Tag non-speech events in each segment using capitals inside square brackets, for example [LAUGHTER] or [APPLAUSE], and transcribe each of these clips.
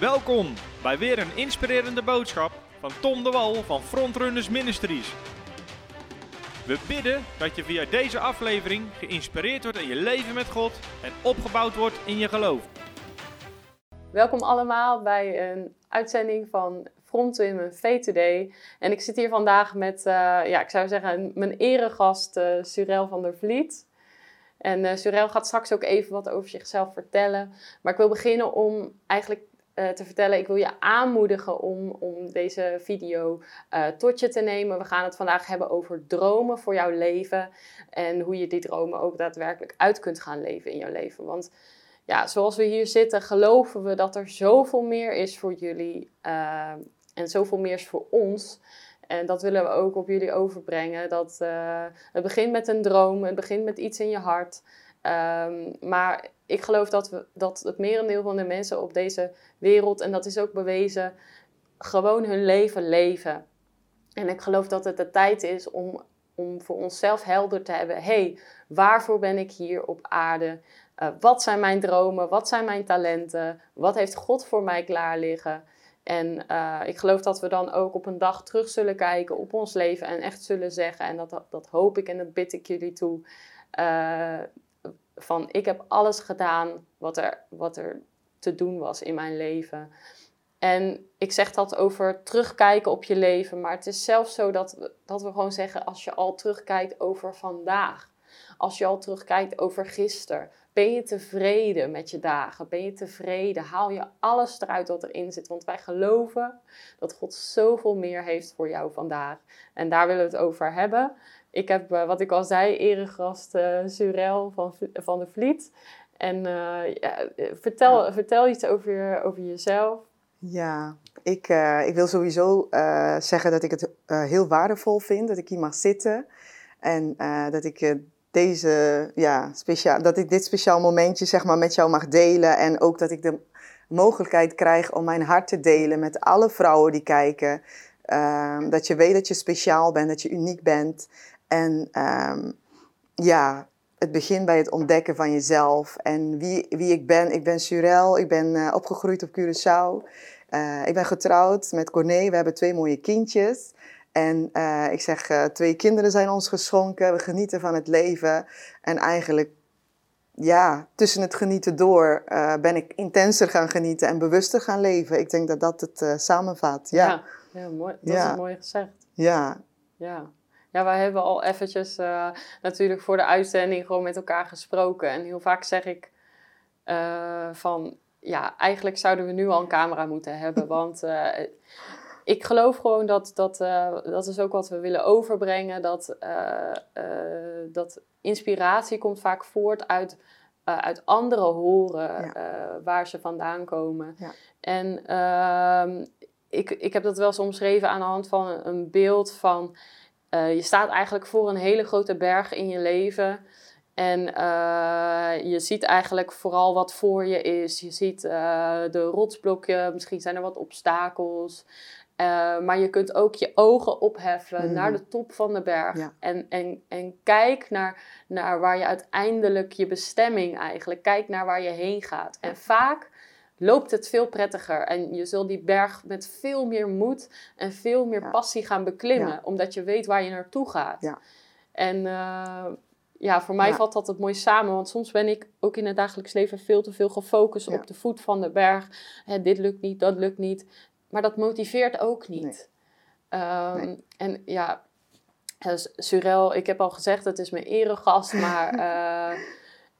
Welkom bij weer een inspirerende boodschap van Tom de Wal van Frontrunners Ministries. We bidden dat je via deze aflevering geïnspireerd wordt in je leven met God en opgebouwd wordt in je geloof. Welkom allemaal bij een uitzending van Frontrunners V2D. En ik zit hier vandaag met, uh, ja, ik zou zeggen, mijn eregast uh, Surel van der Vliet. En uh, Surel gaat straks ook even wat over zichzelf vertellen. Maar ik wil beginnen om eigenlijk uh, te vertellen. Ik wil je aanmoedigen om, om deze video uh, tot je te nemen. We gaan het vandaag hebben over dromen voor jouw leven. En hoe je die dromen ook daadwerkelijk uit kunt gaan leven in jouw leven. Want ja, zoals we hier zitten, geloven we dat er zoveel meer is voor jullie. Uh, en zoveel meer is voor ons. En dat willen we ook op jullie overbrengen. Dat, het begint met een droom, het begint met iets in je hart. Um, maar ik geloof dat, we, dat het merendeel van de mensen op deze wereld, en dat is ook bewezen, gewoon hun leven leven. En ik geloof dat het de tijd is om, om voor onszelf helder te hebben: hé, hey, waarvoor ben ik hier op aarde? Uh, wat zijn mijn dromen? Wat zijn mijn talenten? Wat heeft God voor mij klaar liggen? En uh, ik geloof dat we dan ook op een dag terug zullen kijken op ons leven en echt zullen zeggen, en dat, dat hoop ik en dat bid ik jullie toe. Uh, van ik heb alles gedaan wat er, wat er te doen was in mijn leven. En ik zeg dat over terugkijken op je leven, maar het is zelfs zo dat dat we gewoon zeggen als je al terugkijkt over vandaag. Als je al terugkijkt over gisteren. Ben je tevreden met je dagen? Ben je tevreden? Haal je alles eruit wat erin zit? Want wij geloven dat God zoveel meer heeft voor jou vandaag. En daar willen we het over hebben. Ik heb, uh, wat ik al zei, eregast uh, Surel van, van de Vliet. En uh, ja, vertel, ja. vertel iets over, over jezelf. Ja, ik, ik wil sowieso zeggen dat ik het heel waardevol vind dat ik hier mag zitten. En dat ik deze, ja, speciaal, dat ik dit speciaal momentje zeg maar, met jou mag delen. En ook dat ik de mogelijkheid krijg om mijn hart te delen met alle vrouwen die kijken. Uh, dat je weet dat je speciaal bent, dat je uniek bent. En um, ja, het begint bij het ontdekken van jezelf en wie, wie ik ben. Ik ben Surel, ik ben uh, opgegroeid op Curaçao. Uh, ik ben getrouwd met Corné, we hebben twee mooie kindjes. En uh, ik zeg, twee kinderen zijn ons geschonken, we genieten van het leven. En eigenlijk, ja, tussen het genieten door ben ik intenser gaan genieten en bewuster gaan leven. Ik denk dat dat het samenvat, ja. Ja, ja mooi. dat ja. is mooi gezegd. Ja. Ja. Ja, wij hebben al eventjes uh, natuurlijk voor de uitzending gewoon met elkaar gesproken. En heel vaak zeg ik uh, van, ja, eigenlijk zouden we nu al een camera moeten hebben. [LAUGHS] Want uh, ik geloof gewoon dat, dat, dat is ook wat we willen overbrengen. Dat, dat inspiratie komt vaak voort uit, uit anderen horen ja. waar ze vandaan komen. Ja. En ehm, ik, ik heb dat wel eens omschreven aan de hand van een beeld van... Uh, je staat eigenlijk voor een hele grote berg in je leven. En uh, je ziet eigenlijk vooral wat voor je is. Je ziet uh, de rotsblokje, misschien zijn er wat obstakels. maar je kunt ook je ogen opheffen mm. naar de top van de berg. Ja. En, en, en kijk naar, naar waar je uiteindelijk je bestemming eigenlijk. Kijk naar waar je heen gaat. En vaak loopt het veel prettiger. En je zult die berg met veel meer moed en veel meer ja. passie gaan beklimmen. Ja. Omdat je weet waar je naartoe gaat. Ja. En uh, ja, voor mij valt dat het mooi samen. Want soms ben ik ook in het dagelijks leven veel te veel gefocust op de voet van de berg. Hè, dit lukt niet, dat lukt niet. Maar dat motiveert ook niet. Nee. Um, nee. En ja, dus Surel, ik heb al gezegd, het is mijn eregast. Maar... Uh, [LAUGHS]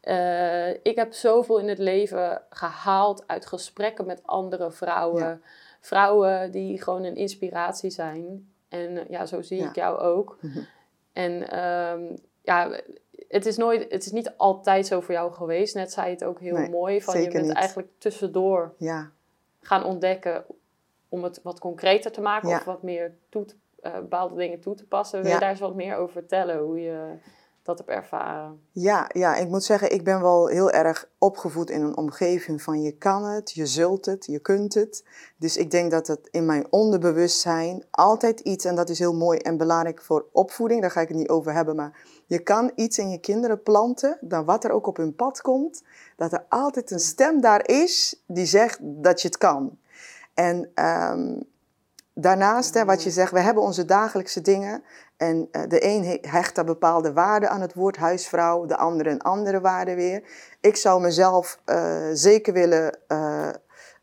Uh, ik heb zoveel in het leven gehaald uit gesprekken met andere vrouwen. Ja. Vrouwen die gewoon een inspiratie zijn. En uh, ja, zo zie ja. ik jou ook. Mm -hmm. En um, ja, het is, nooit, het is niet altijd zo voor jou geweest. Net zei je het ook heel nee, mooi. Van je bent niet. eigenlijk tussendoor ja. gaan ontdekken om het wat concreter te maken. Of wat meer toe te, uh, bepaalde dingen toe te passen. Wil je daar eens wat meer over vertellen? Hoe je dat ervaren? Ja, ja, ik moet zeggen, ik ben wel heel erg opgevoed in een omgeving van je kan het, je zult het, je kunt het. Dus ik denk dat het in mijn onderbewustzijn altijd iets, en dat is heel mooi en belangrijk voor opvoeding, daar ga ik het niet over hebben, maar je kan iets in je kinderen planten, dan wat er ook op hun pad komt, dat er altijd een stem daar is die zegt dat je het kan. En ehm, daarnaast, hè, wat je zegt, we hebben onze dagelijkse dingen. En eh, de een he- hecht daar bepaalde waarde aan het woord huisvrouw, de andere een andere waarde weer. Ik zou mezelf eh, zeker willen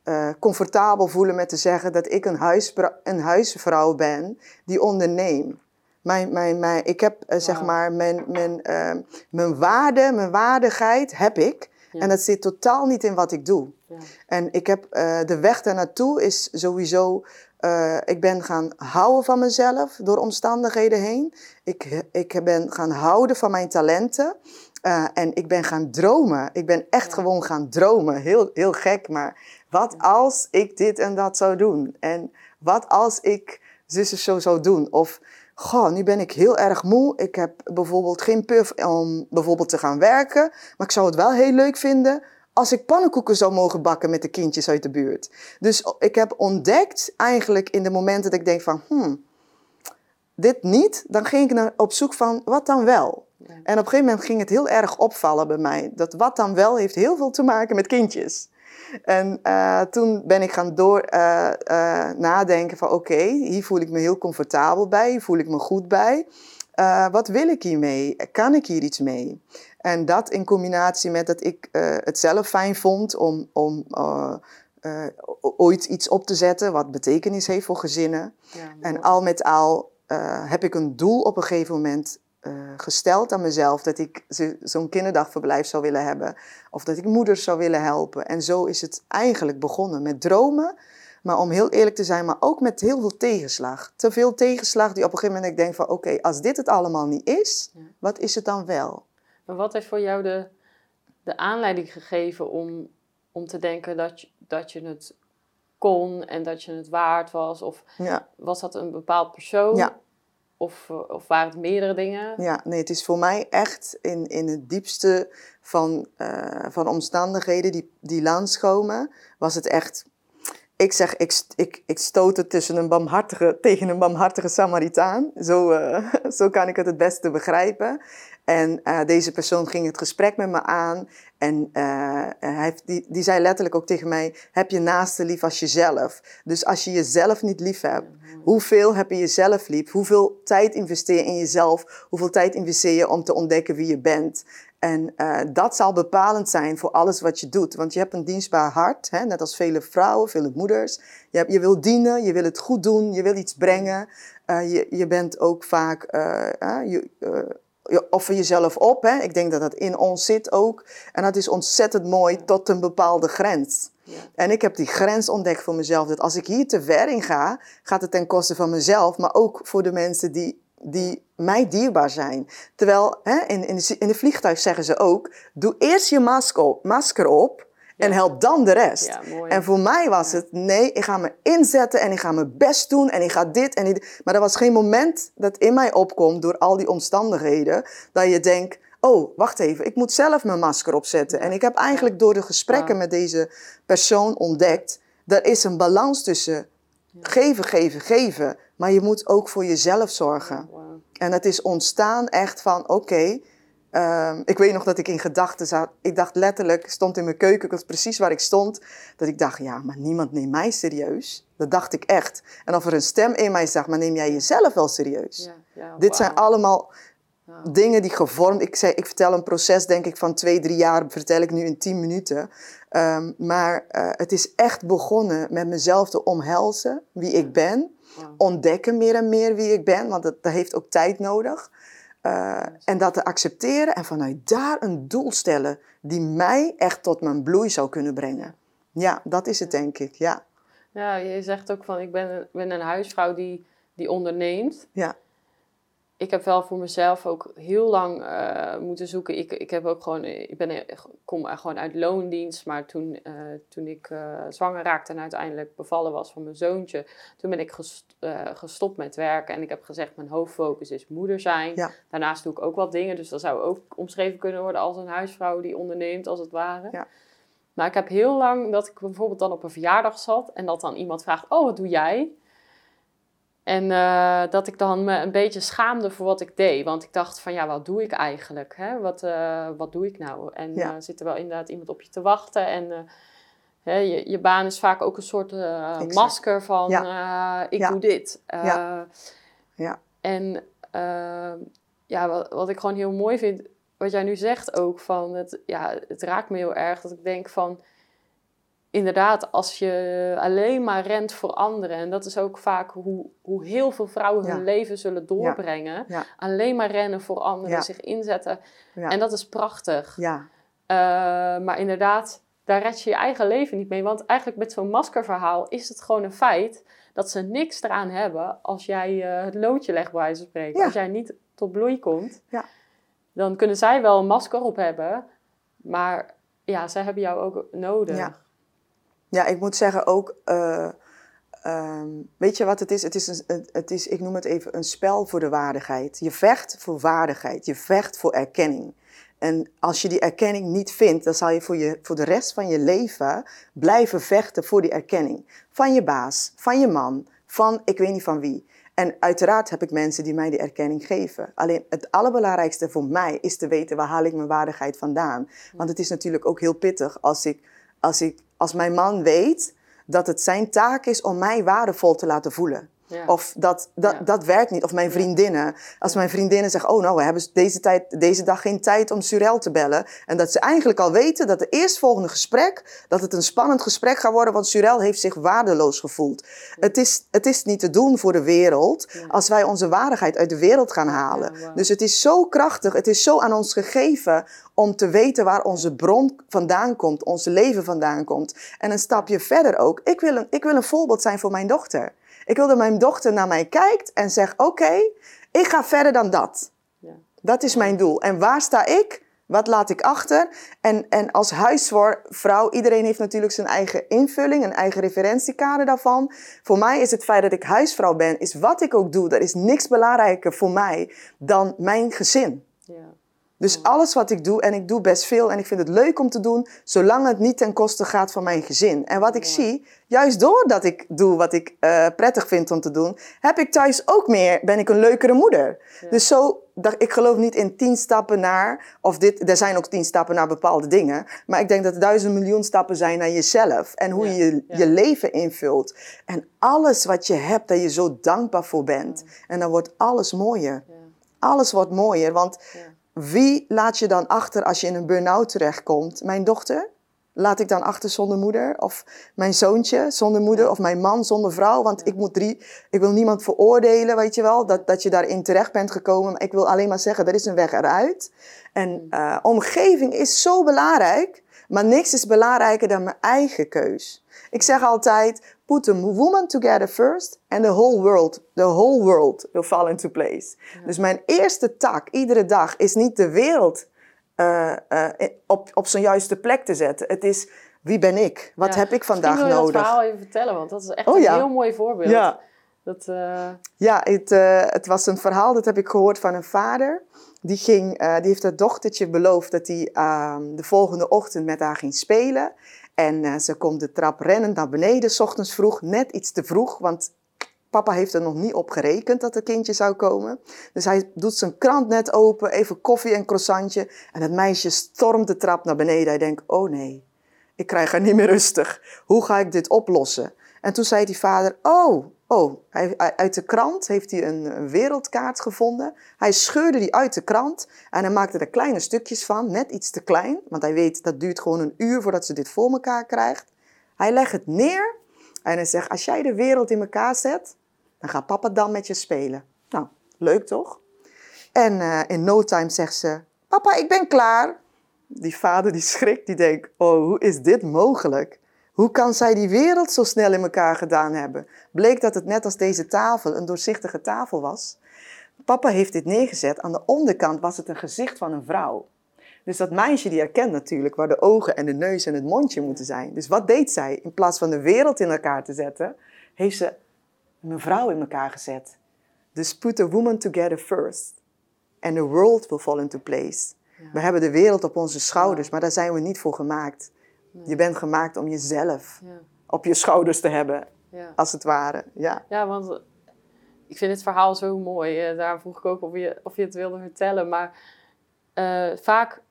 eh, comfortabel voelen met te zeggen dat ik een, huisvrouw, een huisvrouw ben die onderneemt. Mijn, mijn, mijn, ik heb zeg maar mijn, mijn, eh, mijn waarde, mijn waardigheid heb ik. Ja. En dat zit totaal niet in wat ik doe. Ja. En ik heb de weg daar naartoe is sowieso. Eh, ik ben gaan houden van mezelf door omstandigheden heen. Ik, ik ben gaan houden van mijn talenten. Eh, en ik ben gaan dromen. Ik ben echt Ja. gewoon gaan dromen. Heel, heel gek, maar wat als ik dit en dat zou doen? En wat als ik zus en zo zou doen? Of, goh, nu ben ik heel erg moe. Ik heb bijvoorbeeld geen puf om bijvoorbeeld te gaan werken. Maar ik zou het wel heel leuk vinden als ik pannenkoeken zou mogen bakken met de kindjes uit de buurt. Dus ik heb ontdekt eigenlijk in de momenten dat ik denk van, hmm, dit niet, dan ging ik naar, op zoek van wat dan wel. Ja. En op een gegeven moment ging het heel erg opvallen bij mij. Dat wat dan wel heeft heel veel te maken met kindjes. En eh, toen ben ik gaan door eh, eh, nadenken van oké, hier voel ik me heel comfortabel bij, hier voel ik me goed bij. Wat wil ik hiermee? Kan ik hier iets mee? En dat in combinatie met dat ik eh, het zelf fijn vond om, om eh, eh, ooit iets op te zetten wat betekenis heeft voor gezinnen. Ja, En al met al heb ik een doel op een gegeven moment gesteld aan mezelf dat ik zo- zo'n kinderdagverblijf zou willen hebben. Of dat ik moeders zou willen helpen. En zo is het eigenlijk begonnen met dromen. Maar om heel eerlijk te zijn, maar ook met heel veel tegenslag. Te veel tegenslag die op een gegeven moment ik denk van oké, als dit het allemaal niet is, wat is het dan wel? Maar wat heeft voor jou de, de aanleiding gegeven om, om te denken dat je, dat je het kon en dat je het waard was? Of Ja, was dat een bepaald persoon? Ja. Of, eh, of waren het meerdere dingen? ja nee, het is voor mij echt in, in het diepste van, eh, van omstandigheden die, die langskomen, was het echt ik zeg, ik, ik, ik stoot het tussen een barmhartige, [LAUGHS] tegen een barmhartige Samaritaan. Zo, eh, [LAUGHS] zo kan ik het het beste begrijpen. En eh, deze persoon ging het gesprek met me aan. En eh, hij die, die zei letterlijk ook tegen mij: Heb je naaste lief als jezelf? Dus als je jezelf niet lief hebt, hoeveel heb je jezelf lief? Hoeveel tijd investeer je in jezelf? Hoeveel tijd investeer je om te ontdekken wie je bent? En eh, dat zal bepalend zijn voor alles wat je doet. Want je hebt een dienstbaar hart, hè? net als vele vrouwen, vele moeders. Je, je wil dienen, je wil het goed doen, je wil iets brengen. Je, je bent ook vaak, je, je offer jezelf op. Hè? Ik denk dat dat in ons zit ook. En dat is ontzettend mooi tot een bepaalde grens. Ja. En ik heb die grens ontdekt voor mezelf. Dat als ik hier te ver in ga, gaat het ten koste van mezelf, maar ook voor de mensen die, die mij dierbaar zijn. Terwijl hè, in, in, de, in de vliegtuig zeggen ze ook: doe eerst je masker op, masker op en help dan de rest. En voor mij was het, nee, ik ga me inzetten en ik ga mijn best doen en ik ga dit en dit. Maar er was geen moment dat in mij opkomt door al die omstandigheden, dat je denkt, oh, wacht even, ik moet zelf mijn masker opzetten. En ik heb eigenlijk door de gesprekken met deze persoon ontdekt, er is een balans tussen geven, geven, geven. Maar je moet ook voor jezelf zorgen. En het is ontstaan echt van, oké, ehm, ik weet nog dat ik in gedachten zat. Ik dacht letterlijk, stond in mijn keuken, ik was precies waar ik stond. Dat ik dacht, ja, maar niemand neemt mij serieus. Dat dacht ik echt. En of er een stem in mij zag, maar neem jij jezelf wel serieus? Ja, ja, Dit zijn allemaal dingen die gevormd... Ik, zei, ik vertel een proces, denk ik, van twee, drie jaar... vertel ik nu in tien minuten. Ehm, maar eh, het is echt begonnen met mezelf te omhelzen, wie ik ben. Ontdekken meer en meer wie ik ben, want dat, dat heeft ook tijd nodig. Eh, en dat te accepteren en vanuit daar een doel stellen... die mij echt tot mijn bloei zou kunnen brengen. Ja, dat is het denk ik, ja. Ja, je zegt ook van ik ben een, ben een huisvrouw die, die onderneemt. Ja. Ik heb wel voor mezelf ook heel lang eh, moeten zoeken. Ik, ik heb ook gewoon, ik ben, kom gewoon uit loondienst, maar toen, eh, toen ik eh, zwanger raakte en uiteindelijk bevallen was van mijn zoontje, toen ben ik gest- eh, gestopt met werken en ik heb gezegd mijn hoofdfocus is moeder zijn. Ja. Daarnaast doe ik ook wat dingen, dus dat zou ook omschreven kunnen worden als een huisvrouw die onderneemt als het ware. Ja. Maar ik heb heel lang dat ik bijvoorbeeld dan op een verjaardag zat en dat dan iemand vraagt: Oh, wat doe jij? En eh, dat ik dan me een beetje schaamde voor wat ik deed. Want ik dacht van ja, wat doe ik eigenlijk? Hè? Wat, eh, wat doe ik nou? En Ja. eh, zit er wel inderdaad iemand op je te wachten? En, Hè, je, je baan is vaak ook een soort masker van ik Ja. doe dit. Ja. Ja. En ja, wat, wat ik gewoon heel mooi vind, wat jij nu zegt ook, van het, ja, het raakt me heel erg dat ik denk van, inderdaad, als je alleen maar rent voor anderen, en dat is ook vaak hoe, hoe heel veel vrouwen hun Ja. leven zullen doorbrengen, Ja. alleen maar rennen voor anderen, zich inzetten. En dat is prachtig. Ja, Eh, maar inderdaad, daar red je je eigen leven niet mee. Want eigenlijk met zo'n maskerverhaal is het gewoon een feit dat ze niks eraan hebben als jij eh, het loodje legt, bij wijze van spreken. Als jij niet tot bloei komt, Ja. dan kunnen zij wel een masker op hebben. Maar ja, zij hebben jou ook nodig. Ja. Ik moet zeggen ook, eh, ehm, weet je wat het is? Het is, een, het is, ik noem het even een spel voor de waardigheid. Je vecht voor waardigheid, je vecht voor erkenning. En als je die erkenning niet vindt, dan zal je voor, je voor de rest van je leven blijven vechten voor die erkenning. Van je baas, van je man, van ik weet niet van wie. En uiteraard heb ik mensen die mij die erkenning geven. Alleen het allerbelangrijkste voor mij is te weten waar haal ik mijn waardigheid vandaan. Want het is natuurlijk ook heel pittig als, ik, als, ik, als mijn man weet dat het zijn taak is om mij waardevol te laten voelen. Ja. Of dat, dat, Ja. dat werkt niet. Of mijn vriendinnen. Als mijn vriendinnen zeggen, oh nou, we hebben deze, tijd, deze dag geen tijd om Surel te bellen. En dat ze eigenlijk al weten dat het eerstvolgende gesprek, dat het een spannend gesprek gaat worden, want Surel heeft zich waardeloos gevoeld. Het, is, het is niet te doen voor de wereld als wij onze waardigheid uit de wereld gaan halen. Dus het is zo krachtig, het is zo aan ons gegeven om te weten waar onze bron vandaan komt, ons leven vandaan komt. En een stapje verder ook, ik wil een, ik wil een voorbeeld zijn voor mijn dochter. Ik wil dat mijn dochter naar mij kijkt en zegt: Oké, ik ga verder dan dat. Ja. Dat is mijn doel. En waar sta ik? Wat laat ik achter? En, en als huisvrouw, iedereen heeft natuurlijk zijn eigen invulling, een eigen referentiekader daarvan. Voor mij is het feit dat ik huisvrouw ben, is wat ik ook doe, er is niks belangrijker voor mij dan mijn gezin. Ja. Dus alles wat ik doe, en ik doe best veel en ik vind het leuk om te doen, zolang het niet ten koste gaat van mijn gezin. En wat ik Ja. zie, juist doordat ik doe wat ik eh, prettig vind om te doen, heb ik thuis ook meer, ben ik een leukere moeder. Ja. Dus zo, dat, ik geloof niet in tien stappen naar, of dit, er zijn ook tien stappen naar bepaalde dingen, maar ik denk dat er duizend miljoen stappen zijn naar jezelf en hoe Ja, je je, leven invult. En alles wat je hebt, dat je zo dankbaar voor bent. En dan wordt alles mooier. Alles wordt mooier, want Ja. Wie laat je dan achter als je in een burn-out terechtkomt? Mijn dochter? Laat ik dan achter zonder moeder? Of mijn zoontje zonder moeder? Of mijn man zonder vrouw? Want ik moet drie... Ik wil niemand veroordelen, weet je wel? Dat, dat je daarin terecht bent gekomen. Maar ik wil alleen maar zeggen, er is een weg eruit. En eh, omgeving is zo belangrijk. Maar niks is belangrijker dan mijn eigen keus. Ik zeg altijd, put the woman together first and the whole world, the whole world will fall into place. Dus mijn eerste tak iedere dag is niet de wereld eh, eh, op, op zijn juiste plek te zetten. Het is, wie ben ik? Wat Ja. heb ik vandaag Misschien wil je nodig? dat verhaal even vertellen, want dat is echt Oh, een ja. heel mooi voorbeeld. Ja. Dat, eh, Ja, het, het was een verhaal, dat heb ik gehoord van een vader. Die, ging, die heeft haar dochtertje beloofd dat hij ehm, de volgende ochtend met haar ging spelen. En eh, ze komt de trap rennend naar beneden, s ochtends vroeg, net iets te vroeg, want papa heeft er nog niet op gerekend dat het kindje zou komen. Dus hij doet zijn krant net open, even koffie en croissantje. En het meisje stormt de trap naar beneden. Hij denkt, oh nee, ik krijg haar niet meer rustig. Hoe ga ik dit oplossen? En toen zei die vader, oh, oh, hij, uit de krant heeft hij een, wereldkaart gevonden. Hij scheurde die uit de krant en hij maakte er kleine stukjes van, net iets te klein. Want hij weet, dat duurt gewoon een uur voordat ze dit voor elkaar krijgt. Hij legt het neer en hij zegt, als jij de wereld in elkaar zet, dan gaat papa dan met je spelen. Nou, leuk toch? En eh, in no time zegt ze, papa, ik ben klaar. Die vader die schrikt, die denkt, oh, hoe is dit mogelijk? Hoe kan zij die wereld zo snel in elkaar gedaan hebben? Bleek dat het net als deze tafel een doorzichtige tafel was. Papa heeft dit neergezet. Aan de onderkant was het een gezicht van een vrouw. Dus dat meisje die herkent natuurlijk waar de ogen en de neus en het mondje moeten zijn. Dus wat deed zij? In plaats van de wereld in elkaar te zetten, heeft ze een vrouw in elkaar gezet. Dus put the woman together first. And the world will fall into place. We hebben de wereld op onze schouders, maar daar zijn we niet voor gemaakt. Je bent gemaakt om jezelf ja, op je schouders te hebben, ja. als het ware. Ja, ja, want eh, ik vind het verhaal zo mooi. Eh, daar vroeg ik ook of je, of je het wilde vertellen. Maar eh, vaak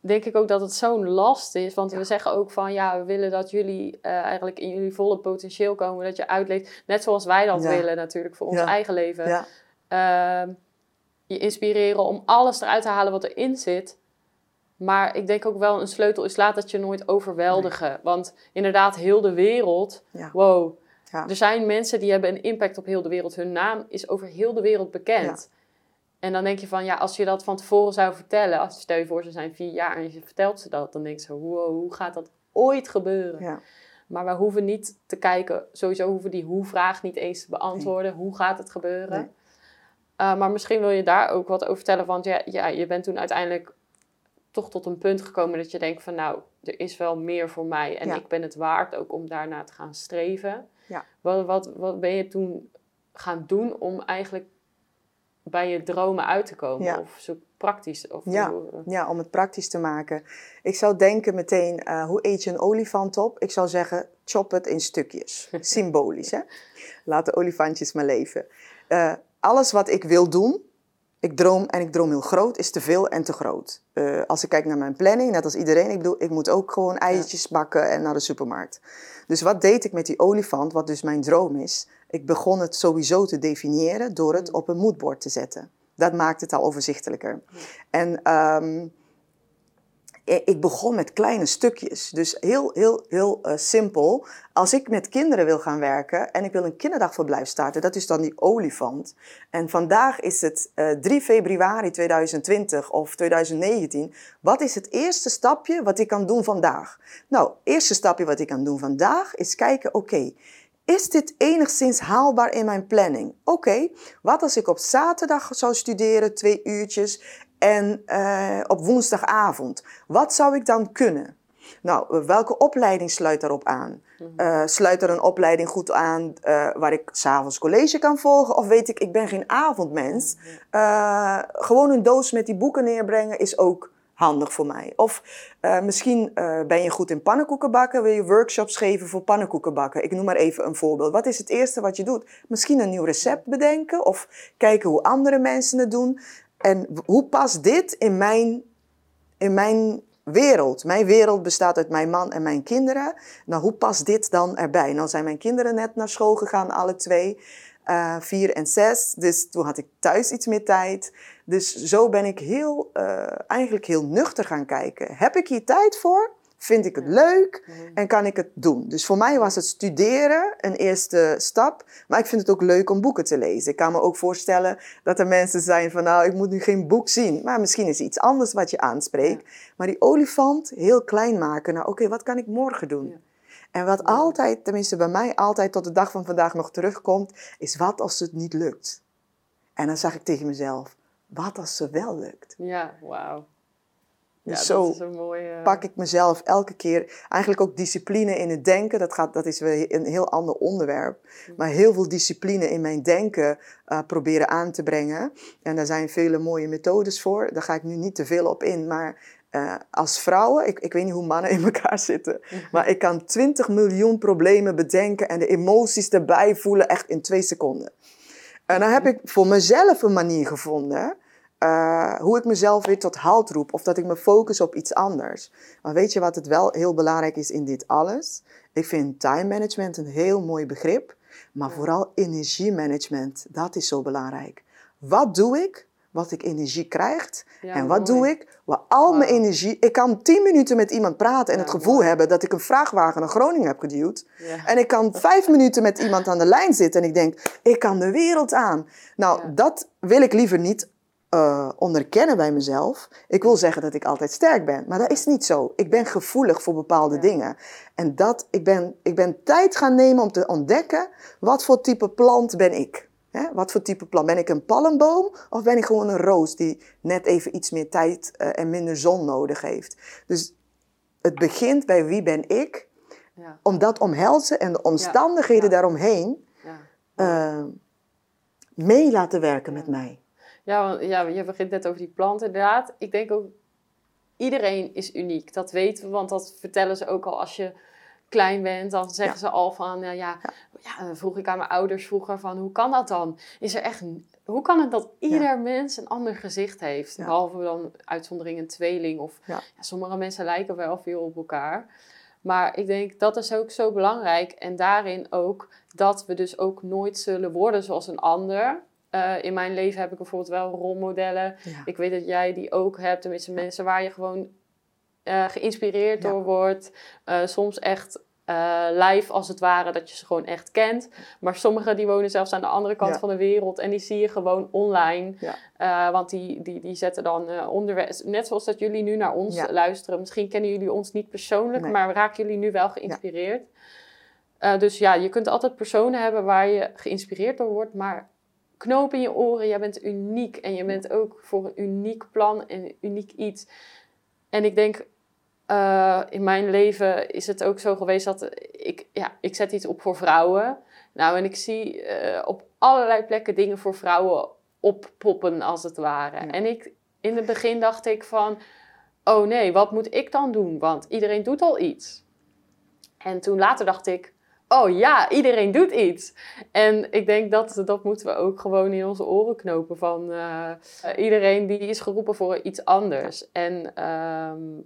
denk ik ook dat het zo'n last is. Want we zeggen ook van ja, we willen dat jullie uh, eigenlijk in jullie volle potentieel komen. Dat je uitleeft, net zoals wij dat willen natuurlijk voor ons eigen leven. Ja. Uh, je inspireren om alles eruit te halen wat erin zit. Maar ik denk ook wel een sleutel is laat dat je nooit overweldigen. Want inderdaad, heel de wereld, wow. Er zijn mensen die hebben een impact op heel de wereld. Hun naam is over heel de wereld bekend. En dan denk je van, ja, als je dat van tevoren zou vertellen, als stel je voor, ze zijn vier jaar en je vertelt ze dat, dan denk je zo, wow, hoe gaat dat ooit gebeuren? Ja. Maar we hoeven niet te kijken, sowieso hoeven die hoe-vraag niet eens te beantwoorden. Hoe gaat het gebeuren? Uh, maar misschien wil je daar ook wat over vertellen, want ja, ja, je bent toen uiteindelijk toch tot een punt gekomen dat je denkt van, nou, er is wel meer voor mij en ik ben het waard ook om daarna te gaan streven. Ja. Wat, wat, wat ben je toen gaan doen om eigenlijk bij je dromen uit te komen? Of zo praktisch? Of ja. Eh? ja, om het praktisch te maken. Ik zou denken meteen, uh, hoe eet je een olifant op? Ik zou zeggen, chop het in stukjes. [LAUGHS] Symbolisch, hè? Laat de olifantjes maar leven. Uh, alles wat ik wil doen, ik droom en ik droom heel groot, is te veel en te groot. als ik kijk naar mijn planning, net als iedereen, ik bedoel, ik moet ook gewoon eitjes bakken en naar de supermarkt. Dus wat deed ik met die olifant, wat dus mijn droom is? Ik begon het sowieso te definiëren door het mm. op een moodboard te zetten. Dat maakt het al overzichtelijker. En um, ik begon met kleine stukjes. Dus heel, heel, heel uh, simpel. Als ik met kinderen wil gaan werken en ik wil een kinderdagverblijf starten, dat is dan die olifant. En vandaag is het uh, eh, 3 februari 2020 of 2019. Wat is het eerste stapje wat ik kan doen vandaag? Nou, eerste stapje wat ik kan doen vandaag is kijken, oké, is dit enigszins haalbaar in mijn planning? Oké, wat als ik op zaterdag zou studeren, twee uurtjes, en uh, op woensdagavond? Wat zou ik dan kunnen? Nou, welke opleiding sluit daarop aan? Uh, sluit er een opleiding goed aan uh, waar ik s'avonds college kan volgen? Of weet ik, ik ben geen avondmens. gewoon een doos met die boeken neerbrengen is ook handig voor mij. Of misschien ben je goed in pannenkoeken bakken, wil je workshops geven voor pannenkoeken bakken. Ik noem maar even een voorbeeld. Wat is het eerste wat je doet? Misschien een nieuw recept bedenken of kijken hoe andere mensen het doen. En hoe past dit in mijn, in mijn wereld? Mijn wereld bestaat uit mijn man en mijn kinderen. Nou, hoe past dit dan erbij? Nou zijn mijn kinderen net naar school gegaan, alle twee. Uh, vier en zes. Dus toen had ik thuis iets meer tijd. Dus zo ben ik heel, uh, eigenlijk heel nuchter gaan kijken. Heb ik hier tijd voor? Vind ik het leuk en kan ik het doen? Dus voor mij was het studeren een eerste stap. Maar ik vind het ook leuk om boeken te lezen. Ik kan me ook voorstellen dat er mensen zijn van nou, ik moet nu geen boek zien. Maar misschien is iets anders wat je aanspreekt. Maar die olifant heel klein maken. Nou oké, wat kan ik morgen doen? En wat altijd, tenminste bij mij altijd tot de dag van vandaag nog terugkomt, is wat als het niet lukt? En dan zeg ik tegen mezelf, wat als het wel lukt? Ja, wauw. Dus ja, zo mooie... pak ik mezelf elke keer, eigenlijk ook discipline in het denken, dat, gaat, dat is weer een heel ander onderwerp, hm. maar heel veel discipline in mijn denken uh, proberen aan te brengen. En daar zijn vele mooie methodes voor, daar ga ik nu niet te veel op in, maar uh, als vrouwen, ik, ik weet niet hoe mannen in elkaar [LAUGHS] zitten, [LAUGHS] maar ik kan 20 miljoen problemen bedenken en de emoties erbij voelen echt in twee seconden. En dan heb ik voor mezelf een manier gevonden uh, hoe ik mezelf weer tot halt roep of dat ik me focus op iets anders. Maar weet je wat het wel heel belangrijk is in dit alles? Ik vind time management een heel mooi begrip, maar vooral energiemanagement, dat is zo belangrijk. Wat doe ik wat ik energie krijg. en wat doe ik? Waar al mijn energie. Ik kan tien minuten met iemand praten en het gevoel hebben dat ik een vrachtwagen naar Groningen heb geduwd. En ik kan vijf minuten met iemand aan de lijn zitten en ik denk, ik kan de wereld aan. Nou, dat wil ik liever niet uh, onderkennen bij mezelf. Ik wil zeggen dat ik altijd sterk ben, maar dat is niet zo. Ik ben gevoelig voor bepaalde dingen. En dat, ik, ben, ik ben tijd gaan nemen om te ontdekken wat voor type plant ben ik. Hè? Wat voor type plant? Ben ik een palmboom of ben ik gewoon een roos die net even iets meer tijd uh, en minder zon nodig heeft? Dus het begint bij wie ben ik, ja. om dat omhelzen en de omstandigheden ja. daaromheen uh, mee laten werken met mij. Ja, want, ja, je begint net over die planten inderdaad. Ik denk ook, iedereen is uniek. Dat weten we, want dat vertellen ze ook al als je klein bent. Dan zeggen ze al van, ja, ja, ja, vroeg ik aan mijn ouders vroeger van, hoe kan dat dan? Is er echt hoe kan het dat ieder mens een ander gezicht heeft? Behalve dan uitzondering een tweeling. Of sommige mensen lijken wel veel op elkaar. Maar ik denk dat is ook zo belangrijk. En daarin ook dat we dus ook nooit zullen worden zoals een ander. Eh, in mijn leven heb ik bijvoorbeeld wel rolmodellen. Ja. Ik weet dat jij die ook hebt. Tenminste, mensen waar je gewoon eh, geïnspireerd Ja. door wordt. Eh, soms echt live als het ware, dat je ze gewoon echt kent. Maar sommigen die wonen zelfs aan de andere kant Ja. van de wereld. En die zie je gewoon online. Want die, die, die zetten dan onderwerp... Net zoals dat jullie nu naar ons luisteren. Misschien kennen jullie ons niet persoonlijk. Nee. Maar raken jullie nu wel geïnspireerd. Dus ja, je kunt altijd personen hebben waar je geïnspireerd door wordt. Maar knoop in je oren. Jij bent uniek. En je bent ook voor een uniek plan en uniek iets. En ik denk, eh, in mijn leven is het ook zo geweest dat ik, ja, ik zet iets op voor vrouwen. Nou, en ik zie eh, op allerlei plekken dingen voor vrouwen oppoppen, als het ware. Ja. En ik, in het begin dacht ik van, oh nee, wat moet ik dan doen? Want iedereen doet al iets. En toen later dacht ik, oh ja, iedereen doet iets. En ik denk dat dat moeten we ook gewoon in onze oren knopen van eh, eh, iedereen die is geroepen voor iets anders. En ehm,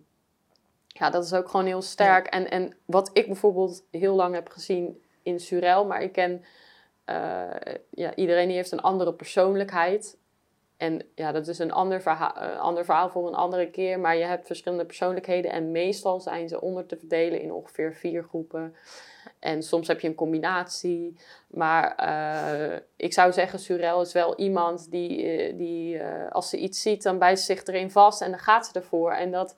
ja, dat is ook gewoon heel sterk. En, en wat ik bijvoorbeeld heel lang heb gezien in Surel, maar ik ken eh, ja, iedereen die heeft een andere persoonlijkheid. En ja, dat is een ander verhaal, een ander verhaal voor een andere keer. Maar je hebt verschillende persoonlijkheden. En meestal zijn ze onder te verdelen in ongeveer vier groepen. En soms heb je een combinatie. Maar eh, ik zou zeggen, Surel is wel iemand die, eh, die eh, als ze iets ziet, dan bijt ze zich erin vast en dan gaat ze ervoor. En dat,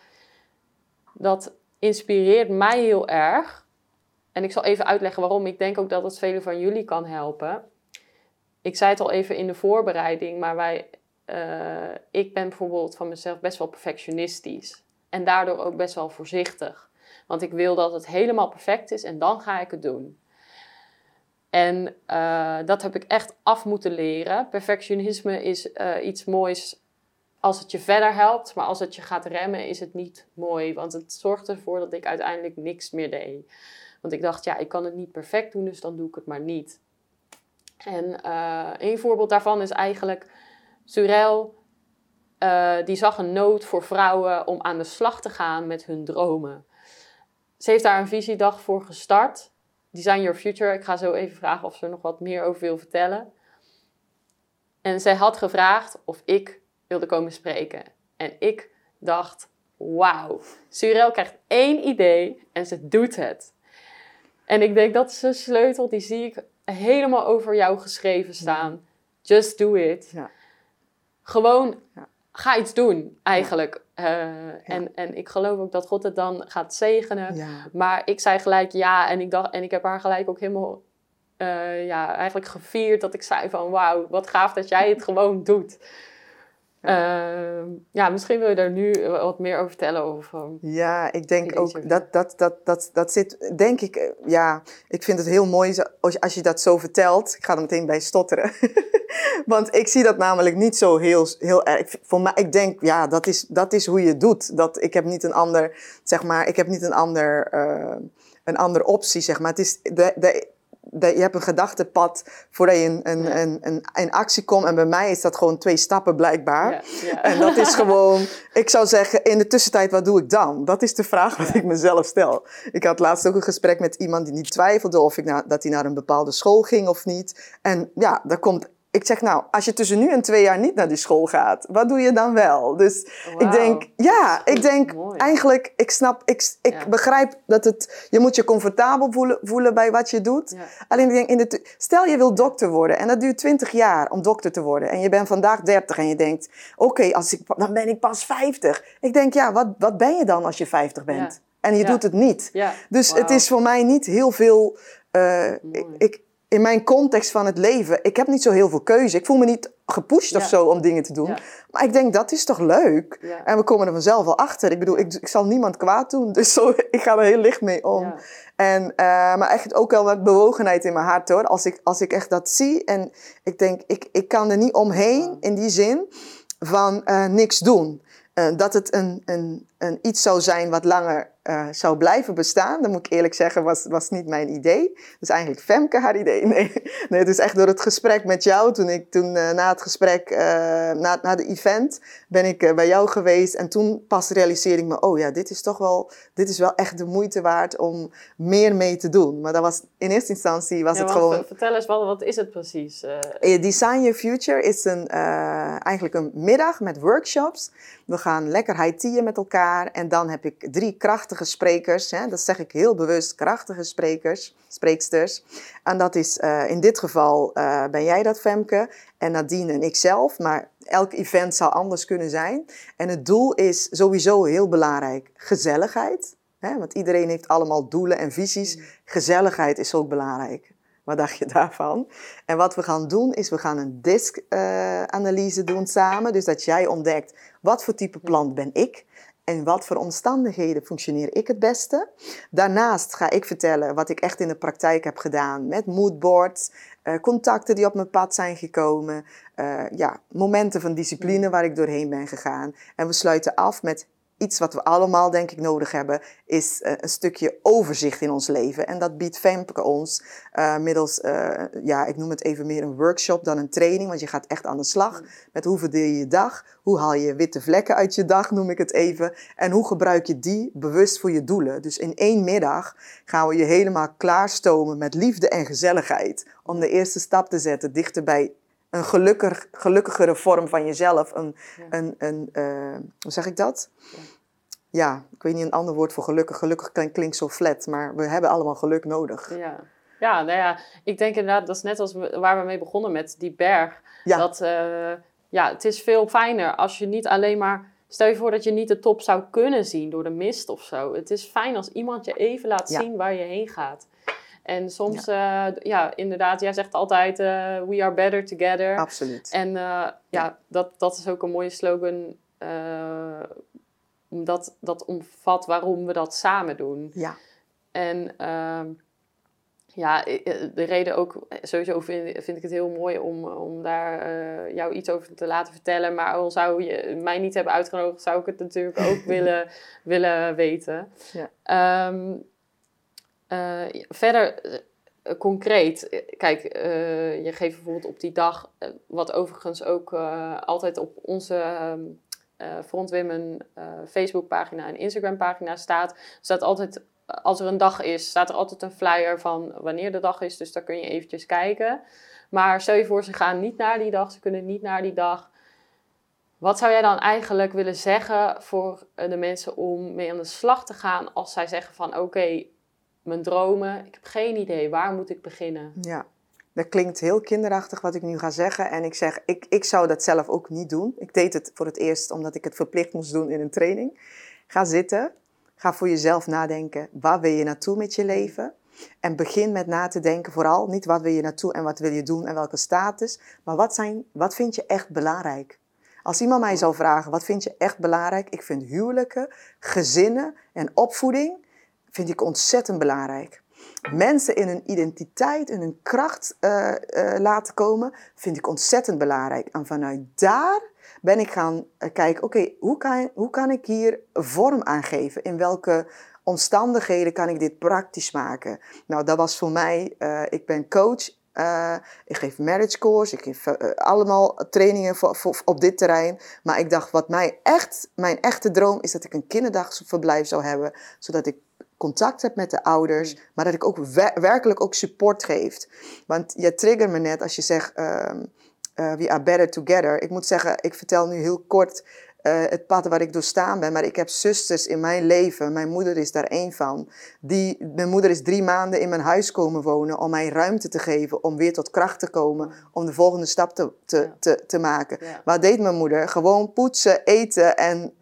dat inspireert mij heel erg. En ik zal even uitleggen waarom. Ik denk ook dat het velen van jullie kan helpen. Ik zei het al even in de voorbereiding, maar wij, ik ben bijvoorbeeld van mezelf best wel perfectionistisch. En daardoor ook best wel voorzichtig. Want ik wil dat het helemaal perfect is en dan ga ik het doen. En eh, dat heb ik echt af moeten leren. Perfectionisme is eh, iets moois als het je verder helpt, maar als het je gaat remmen, is het niet mooi. Want het zorgt ervoor dat ik uiteindelijk niks meer deed. Want ik dacht, ja, ik kan het niet perfect doen, dus dan doe ik het maar niet. En eh, een voorbeeld daarvan is eigenlijk Surel. die zag een nood voor vrouwen om aan de slag te gaan met hun dromen. Ze heeft daar een visiedag voor gestart. Design Your Future. Ik ga zo even vragen of ze er nog wat meer over wil vertellen. En zij had gevraagd of ik wilde komen spreken. En ik dacht, wauw, Surel krijgt één idee en ze doet het. En ik denk, dat is een sleutel, die zie ik helemaal over jou geschreven staan. Just do it. Ja. Gewoon, Ja. ga iets doen, eigenlijk. Eh, en, en ik geloof ook dat God het dan gaat zegenen. Ja. Maar ik zei gelijk ja en ik, dacht, en ik heb haar gelijk ook helemaal eh, ja, eigenlijk gevierd dat ik zei van wauw, wat gaaf dat jij het gewoon doet. Ja. ja, misschien wil je daar nu wat meer over vertellen. Of, um, Ja, ik denk ook dat dat, dat, dat dat zit, denk ik, eh, ja, ik vind het heel mooi als je, als je dat zo vertelt. Ik ga er meteen bij stotteren. [LAUGHS] Want ik zie dat namelijk niet zo heel, heel erg. Voor mij, ik denk, ja, dat is, dat is hoe je het doet. Dat, ik heb niet een ander, zeg maar, ik heb niet een ander, eh, een andere optie, zeg maar. Het is, de, de, de, je hebt een gedachtepad voordat je in, een, Ja. een, een, in actie komt. En bij mij is dat gewoon twee stappen blijkbaar. ja, ja. En dat is gewoon, ik zou zeggen, in de tussentijd, wat doe ik dan? Dat is de vraag wat ik mezelf stel. Ik had laatst ook een gesprek met iemand die niet twijfelde of ik na, dat hij naar een bepaalde school ging of niet. En ja, daar komt, ik zeg nou, als je tussen nu en twee jaar niet naar die school gaat, wat doe je dan wel? Dus ik denk, ja, ik denk Mooi. eigenlijk, ik snap, ik, ik Ja. begrijp dat het, je moet je comfortabel voelen, voelen bij wat je doet. Ja. Alleen ik denk, in de, stel je wil dokter worden en dat duurt 20 jaar om dokter te worden. En je bent vandaag 30 en je denkt, oké, als ik dan ben ik pas 50. Ik denk, ja, wat, wat ben je dan als je 50 bent? Ja. En je doet het niet. Dus het is voor mij niet heel veel. eh, ik, in mijn context van het leven, ik heb niet zo heel veel keuze. Ik voel me niet gepusht of zo om dingen te doen. Ja. Maar ik denk, dat is toch leuk? Ja. En we komen er vanzelf wel achter. Ik bedoel, ik, ik zal niemand kwaad doen. Dus zo, [LAUGHS] ik ga er heel licht mee om. En, eh, maar echt ook wel met bewogenheid in mijn hart hoor. Als ik, als ik echt dat zie en ik denk, ik, ik kan er niet omheen in die zin van eh, niks doen. Eh, dat het een, een, een iets zou zijn wat langer uh, zou blijven bestaan, dan moet ik eerlijk zeggen, was, was niet mijn idee. Dus eigenlijk Femke haar idee. [LAUGHS] Nee, nee het is echt door het gesprek met jou. Toen ik toen uh, na het gesprek, uh, na, na de event, ben ik bij jou geweest. En toen pas realiseerde ik me, oh ja, dit is toch wel, dit is wel echt de moeite waard om meer mee te doen. Maar dat was in eerste instantie was het gewoon. Vertel eens, wat, wat is het precies? Design Your Future is een, eigenlijk een middag met workshops. We gaan lekker high met elkaar. En dan heb ik drie krachtige sprekers. Hè, dat zeg ik heel bewust, krachtige sprekers, spreeksters. En dat is uh, in dit geval uh, ben jij dat, Femke. En Nadine en ikzelf. Maar elk event zou anders kunnen zijn. En het doel is sowieso heel belangrijk. Gezelligheid. Hè, want iedereen heeft allemaal doelen en visies. Gezelligheid is ook belangrijk. Wat dacht je daarvan? En wat we gaan doen is, we gaan een disk-analyse uh, doen samen. Dus dat jij ontdekt, wat voor type plant ben ik? En wat voor omstandigheden functioneer ik het beste? Daarnaast ga ik vertellen wat ik echt in de praktijk heb gedaan met moodboards, uh, contacten die op mijn pad zijn gekomen, uh, ja, momenten van discipline waar ik doorheen ben gegaan. En we sluiten af met iets wat we allemaal, denk ik, nodig hebben, is uh, een stukje overzicht in ons leven. En dat biedt Femke ons uh, middels, uh, ja, ik noem het even meer een workshop dan een training, want je gaat echt aan de slag met hoe verdeel je je dag, hoe haal je witte vlekken uit je dag, noem ik het even, en hoe gebruik je die bewust voor je doelen. Dus in één middag gaan we je helemaal klaarstomen met liefde en gezelligheid om de eerste stap te zetten dichter bij een gelukkig, gelukkigere vorm van jezelf. Een, een, een uh, hoe zeg ik dat? Ja. ja. ik weet niet een ander woord voor gelukkig. Gelukkig klinkt zo flat, maar we hebben allemaal geluk nodig. Ja. Ja, nou ja, ik denk inderdaad, dat is net als waar we mee begonnen met die berg. Ja. Dat, uh, ja, het is veel fijner als je niet alleen maar... Stel je voor dat je niet de top zou kunnen zien door de mist of zo. Het is fijn als iemand je even laat zien waar je heen gaat. En soms, ja, uh, ja inderdaad, jij zegt altijd: uh, We are better together. Absoluut. En uh, ja, dat, dat is ook een mooie slogan. omdat dat omvat waarom we dat samen doen. Ja. En ehm, ja, de reden ook, sowieso vind, vind ik het heel mooi om, om daar jou iets over te laten vertellen. Maar al zou je mij niet hebben uitgenodigd, zou ik het natuurlijk ook [LAUGHS] willen, willen weten. Ja. Um, uh, verder, uh, concreet, kijk, uh, je geeft bijvoorbeeld op die dag, wat overigens ook altijd op onze Front Women Facebookpagina en Instagram-pagina staat, staat altijd, als er een dag is, staat er altijd een flyer van wanneer de dag is, dus daar kun je eventjes kijken. Maar stel je voor, ze gaan niet naar die dag, ze kunnen niet naar die dag. Wat zou jij dan eigenlijk willen zeggen voor de mensen om mee aan de slag te gaan als zij zeggen van oké, mijn dromen. Ik heb geen idee, waar moet ik beginnen? Ja, dat klinkt heel kinderachtig wat ik nu ga zeggen. En ik zeg, ik, ik zou dat zelf ook niet doen. Ik deed het voor het eerst omdat ik het verplicht moest doen in een training. Ga zitten, ga voor jezelf nadenken. Waar wil je naartoe met je leven? En begin met na te denken, vooral niet wat wil je naartoe en wat wil je doen en welke status, maar wat, zijn, wat vind je echt belangrijk? Als iemand mij zou vragen, wat vind je echt belangrijk? Ik vind huwelijken, gezinnen en opvoeding vind ik ontzettend belangrijk. Mensen in hun identiteit, in hun kracht uh, uh, laten komen, vind ik ontzettend belangrijk. En vanuit daar ben ik gaan uh, kijken, oké, hoe, kan, hoe kan ik hier vorm aan geven? In welke omstandigheden kan ik dit praktisch maken? Nou, dat was voor mij, ik ben coach, ik geef marriage course, ik geef allemaal trainingen voor, voor, op dit terrein. Maar ik dacht, wat mij echt, mijn echte droom is dat ik een kinderdagverblijf zou hebben, zodat ik contact heb met de ouders, mm. maar dat ik ook werkelijk ook support geef. Want je triggert me net als je zegt, um, uh, we are better together. Ik moet zeggen, ik vertel nu heel kort uh, het pad waar ik doorstaan ben, maar ik heb zusters in mijn leven. Mijn moeder is daar één van. Die, mijn moeder is drie maanden in mijn huis komen wonen om mij ruimte te geven, om weer tot kracht te komen, om de volgende stap te, te, te, te maken. Wat deed mijn moeder? Gewoon poetsen, eten en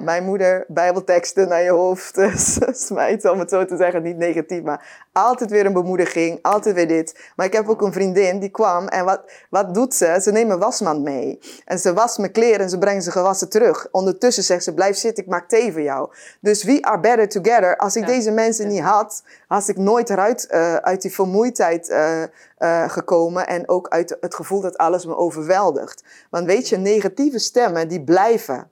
mijn moeder, bijbelteksten naar je hoofd [LAUGHS] smijten, om het zo te zeggen, niet negatief, maar altijd weer een bemoediging, altijd weer dit. Maar ik heb ook een vriendin die kwam en wat, wat doet ze? Ze neemt een wasmand mee en ze wast mijn kleren en ze brengt ze gewassen terug. Ondertussen zegt ze, blijf zitten, ik maak thee voor jou. Dus we are better together. Als ik deze mensen niet had, had ik nooit eruit uh, uit die vermoeidheid uh, uh, gekomen en ook uit het gevoel dat alles me overweldigt. Want weet je, negatieve stemmen die blijven.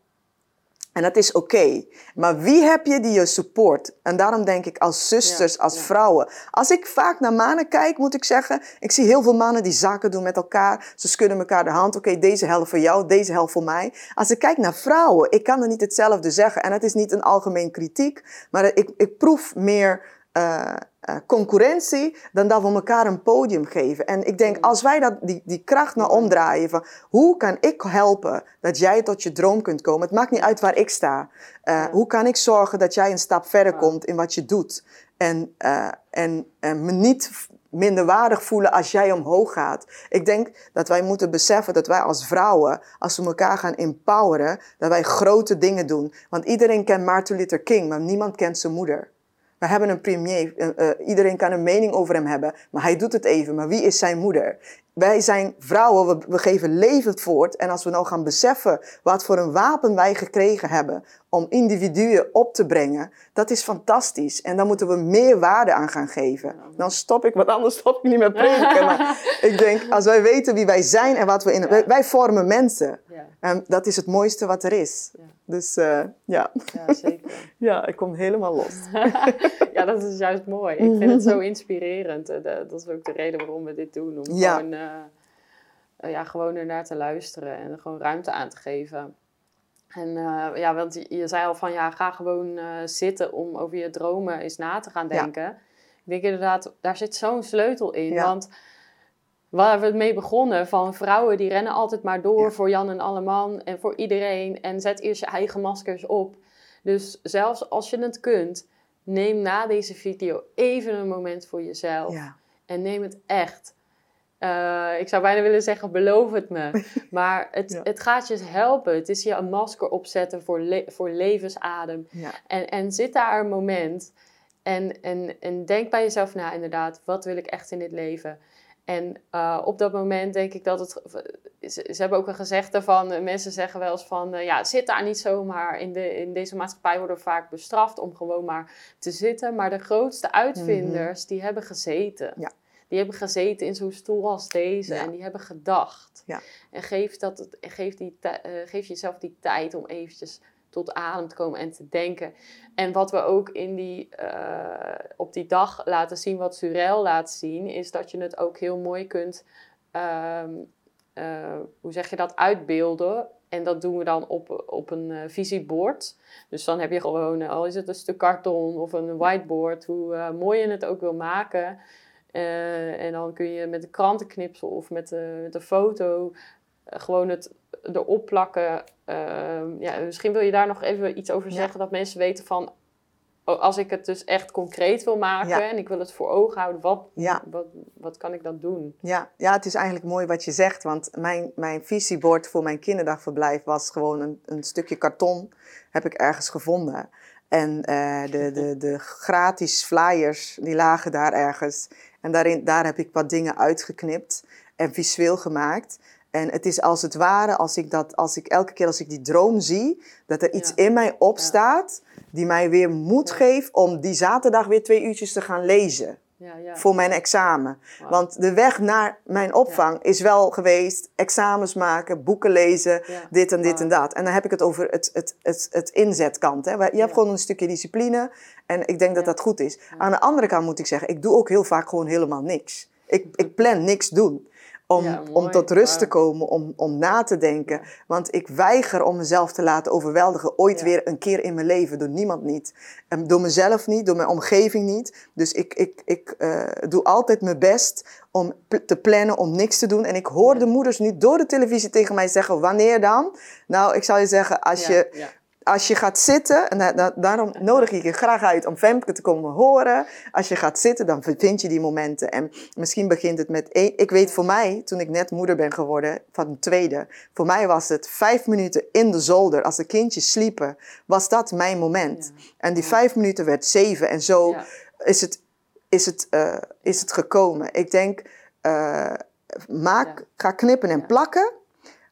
En dat is oké. Maar wie heb je die je support? En daarom denk ik als zusters, Ja, als ja. vrouwen. Als ik vaak naar mannen kijk, moet ik zeggen, ik zie heel veel mannen die zaken doen met elkaar. Ze schudden elkaar de hand. Oké, deze helft voor jou, deze helft voor mij. Als ik kijk naar vrouwen, ik kan er niet hetzelfde zeggen. En het is niet een algemeen kritiek, maar ik, ik proef meer eh, concurrentie dan dat we elkaar een podium geven. En ik denk, als wij dat, die, die kracht naar omdraaien van hoe kan ik helpen dat jij tot je droom kunt komen? Het maakt niet uit waar ik sta. Eh, Ja. Hoe kan ik zorgen dat jij een stap verder Ja. komt in wat je doet? En, en, en me niet f- minderwaardig voelen als jij omhoog gaat. Ik denk dat wij moeten beseffen dat wij als vrouwen, als we elkaar gaan empoweren, dat wij grote dingen doen. Want iedereen kent Martin Luther King, maar niemand kent zijn moeder. We hebben een premier, eh, eh, iedereen kan een mening over hem hebben, maar hij doet het even. Maar wie is zijn moeder? Wij zijn vrouwen, we, we geven leven voort. En als we nou gaan beseffen wat voor een wapen wij gekregen hebben om individuen op te brengen, dat is fantastisch. En daar moeten we meer waarde aan gaan geven. Dan stop ik, want anders stop ik niet met prediken. Maar [LAUGHS] ik denk, als wij weten wie wij zijn en wat we in... Wij, wij vormen mensen. En dat is het mooiste wat er is. Dus eh, ja. ja, zeker. [LAUGHS] ja, ik kom helemaal los. [LAUGHS] ja, dat is juist mooi. Ik vind het zo inspirerend. Eh, Dat is ook de reden waarom we dit doen. Om Ja. gewoon, eh, ja, gewoon ernaar te luisteren en er gewoon ruimte aan te geven. En eh, ja, want je, zei al van ja, ga gewoon eh, zitten om over je dromen eens na te gaan Ja. denken. Ik denk inderdaad, daar zit zo'n sleutel in. Ja. Want waar we mee begonnen, van vrouwen die rennen altijd maar door Ja. voor Jan en Alleman en voor iedereen. En zet eerst je eigen maskers op. Dus zelfs als je het kunt, neem na deze video even een moment voor jezelf. Ja. En neem het echt. Eh, ik zou bijna willen zeggen, beloof het me. [LAUGHS] Maar het, Ja. het gaat je helpen. Het is je een masker opzetten voor, le- voor levensadem. Ja. En, en zit daar een moment en, en, en denk bij jezelf na, inderdaad, wat wil ik echt in dit leven? En eh, op dat moment denk ik dat het. Ze, ze hebben ook een gezegde van. eh, Mensen zeggen wel eens van. ja, zit daar niet zomaar. In, de, in deze maatschappij worden we vaak bestraft om gewoon maar te zitten. Maar de grootste uitvinders, die hebben gezeten. Mhm. Ja. Die hebben gezeten in zo'n stoel als deze. Ja. En die hebben gedacht. Ja. En geef, dat, geef, die, eh, geef jezelf die tijd om eventjes tot adem te komen en te denken. En wat we ook in die, eh, op die dag laten zien, wat Surel laat zien, is dat je het ook heel mooi kunt, ehm, eh, hoe zeg je dat, uitbeelden. En dat doen we dan op, op een visiebord. Dus dan heb je gewoon, al is het een stuk karton of een whiteboard, hoe mooi je het ook wil maken. Eh, en dan kun je met een krantenknipsel of met, de met een foto eh, gewoon het erop plakken. Ehm, ja, misschien wil je daar nog even iets over Ja. zeggen, dat mensen weten van, oh, als ik het dus echt concreet wil maken Ja. en ik wil het voor ogen houden, wat, Ja. wat, wat kan ik dan doen? Ja, ja, het is eigenlijk mooi wat je zegt. Want mijn, mijn visiebord voor mijn kinderdagverblijf was gewoon een, een stukje karton. Heb ik ergens gevonden. En eh, de, de, de gratis flyers, die lagen daar ergens. En daarin, daar heb ik wat dingen uitgeknipt en visueel gemaakt. En het is als het ware, als ik, dat, als ik elke keer als ik die droom zie, dat er iets Ja. in mij opstaat die mij weer moed Ja. geeft om die zaterdag weer twee uurtjes te gaan lezen Ja, ja. voor mijn examen. Want de weg naar mijn opvang is wel geweest examens maken, boeken lezen, dit en dit en dat. En dan heb ik het over het, het, het, het inzetkant. Hè. Je hebt gewoon een stukje discipline en ik denk dat dat goed is. Aan de andere kant moet ik zeggen, ik doe ook heel vaak gewoon helemaal niks. Ik, ik plan niks doen. Om, Ja, om tot rust te komen, om, om na te denken. Want ik weiger om mezelf te laten overweldigen. Ooit Ja. weer een keer in mijn leven. Door niemand niet. En door mezelf niet, door mijn omgeving niet. Dus ik, ik, ik eh, doe altijd mijn best om te plannen, om niks te doen. En ik hoor de moeders nu door de televisie tegen mij zeggen: wanneer dan? Nou, ik zou je zeggen, als je. Als je gaat zitten, en da- da- daarom nodig ik je graag uit om Femke te komen horen. Als je gaat zitten, dan vind je die momenten. En misschien begint het met één. Ik weet voor mij, toen ik net moeder ben geworden van een tweede, voor mij was het vijf minuten in de zolder, als de kindjes sliepen, was dat mijn moment. En die vijf minuten werd zeven. En zo Ja. is, het, is, het, eh, is het gekomen. Ik denk, eh, maak, ga knippen en plakken.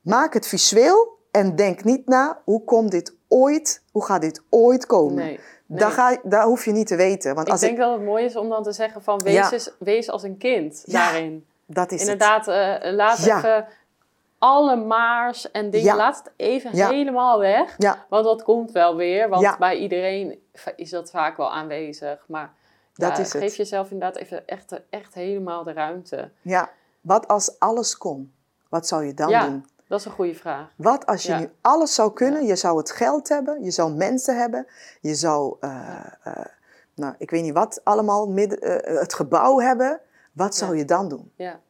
Maak het visueel en denk niet na, hoe komt dit ooit, hoe gaat dit ooit komen? Nee. Daar, ga, daar hoef je niet te weten. Want Ik als denk ik, dat het mooi is om dan te zeggen van wees, Ja. wees als een kind Ja, daarin. dat is Inderdaad, eh, laat Ja. even alle maars en dingen, Ja. laat het even Ja. helemaal weg. Ja, Want dat komt wel weer, want bij iedereen is dat vaak wel aanwezig. Maar Dat is het. geef jezelf inderdaad even echt, echt helemaal de ruimte. ja. Wat als alles kon? Wat zou je dan Ja. doen? Dat is een goede vraag. Wat als je Ja. nu alles zou kunnen? Je zou het geld hebben, je zou mensen hebben, je zou, eh, eh, nou, ik weet niet wat allemaal, midden, eh, het gebouw hebben. Wat zou je dan doen? Ja,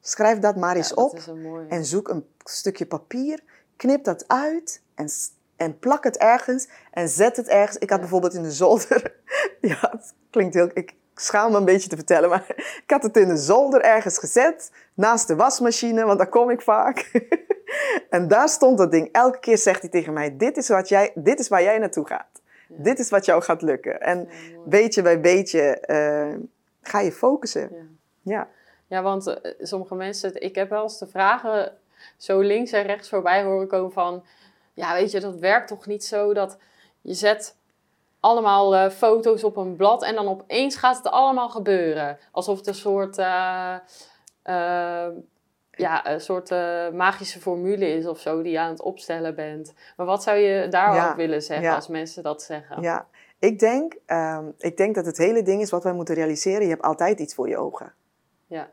Schrijf dat maar eens dat op is een mooie. en zoek een stukje papier, knip dat uit en, en plak het ergens en zet het ergens. Ik had bijvoorbeeld in de zolder, [LAUGHS] ja, het klinkt heel, ik schaam me een beetje te vertellen, maar [LAUGHS] ik had het in de zolder ergens gezet, naast de wasmachine, want daar kom ik vaak. [LAUGHS] en daar stond dat ding. Elke keer zegt hij tegen mij, dit is, wat jij, dit is waar jij naartoe gaat. Ja. Dit is wat jou gaat lukken. En Ja, beetje bij beetje eh, ga je focussen. Ja. Ja. Ja, want eh, sommige mensen, ik heb wel eens de vragen zo links en rechts voorbij horen komen van, ja weet je, dat werkt toch niet zo dat je zet allemaal eh, foto's op een blad en dan opeens gaat het allemaal gebeuren. Alsof het een soort, eh, eh, ja, een soort eh, magische formule is of zo die je aan het opstellen bent. Maar wat zou je daar Ja, ook willen zeggen ja. als mensen dat zeggen? Ja, ik denk, ehm, ik denk dat het hele ding is wat wij moeten realiseren. Je hebt altijd iets voor je ogen. Ja.